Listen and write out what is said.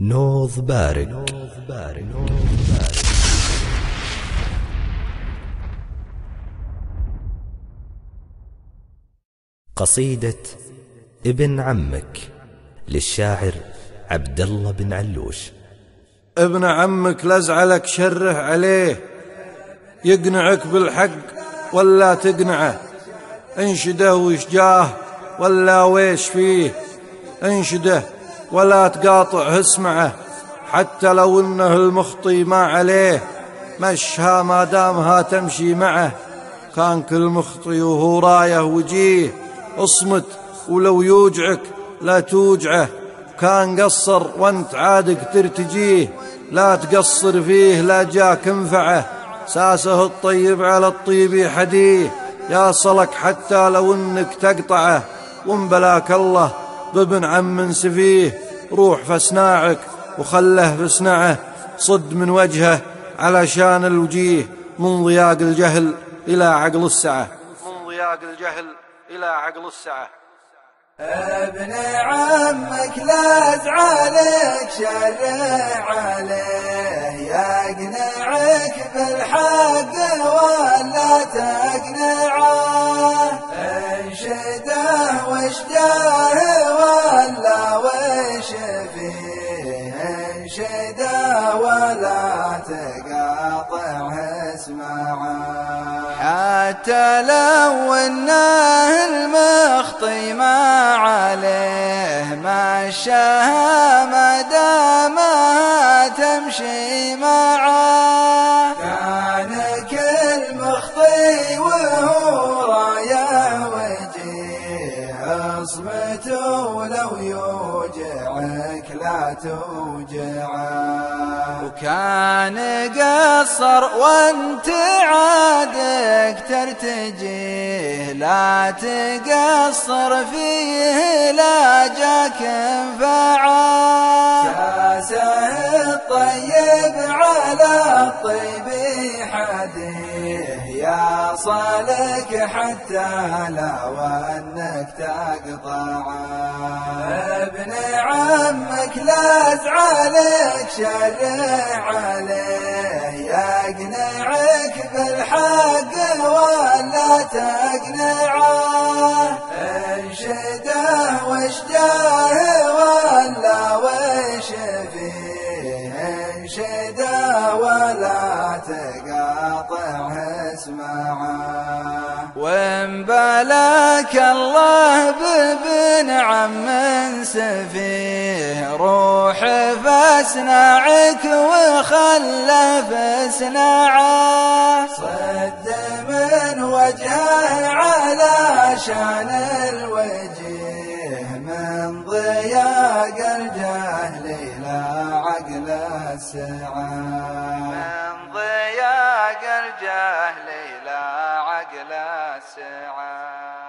نوض بارق قصيدة ابن عمك للشاعر عبد الله بن علوش. ابن عمك لزعلك شره عليه. يقنعك بالحق ولا تقنعه. انشده وش جاه ولا ويش فيه. انشده ولا تقاطع اسمعه حتى لو إنه المخطي ما عليه مشها ما دامها تمشي معه. كان كل مخطي وهو رايه وجيه اصمت ولو يوجعك لا توجعه. كان قصر وانت عادك ترتجيه لا تقصر فيه لا جاك انفعه. ساسه الطيب على الطيب حديه يا صلك حتى لو إنك تقطعه. وانبلاك الله بابن عم سفيه روح فاسناعك وخله فاسنعه صد من وجهه علشان الوجيه من ضياق الجهل إلى عقل السعة. من ضياق الجهل إلى عقل السعة. ابن عمك لا زعلك شرع عليه. يقنعك بالحق ولا تقنعه. انشده واشجاه انشده ولا تقاطع اسمعه حتى لو أنه المخطي ما عليه مشاها ما دامها تمشي معه كان كل مخطي وهو اصمته ولو يوجعك لا توجعه وكان قصر وانت عادك ترتجيه لا تقصر فيه لا جاك انفعه ساسه الطيب على الطيب صالك حتى لو انك تقطعه ابن عمك لا زعلك شرع عليه. يقنعك بالحق ولا تقنعه انشده واشجاه ولا وش فيه. انشده ولا تقاطع اسمعه وإن بلاك الله بابن عم سفيه روح فاسنعك وخلف اسنعه صد من وجهه على شان الوجيه من ضياق الجهل إلى عقل السعه من ضياق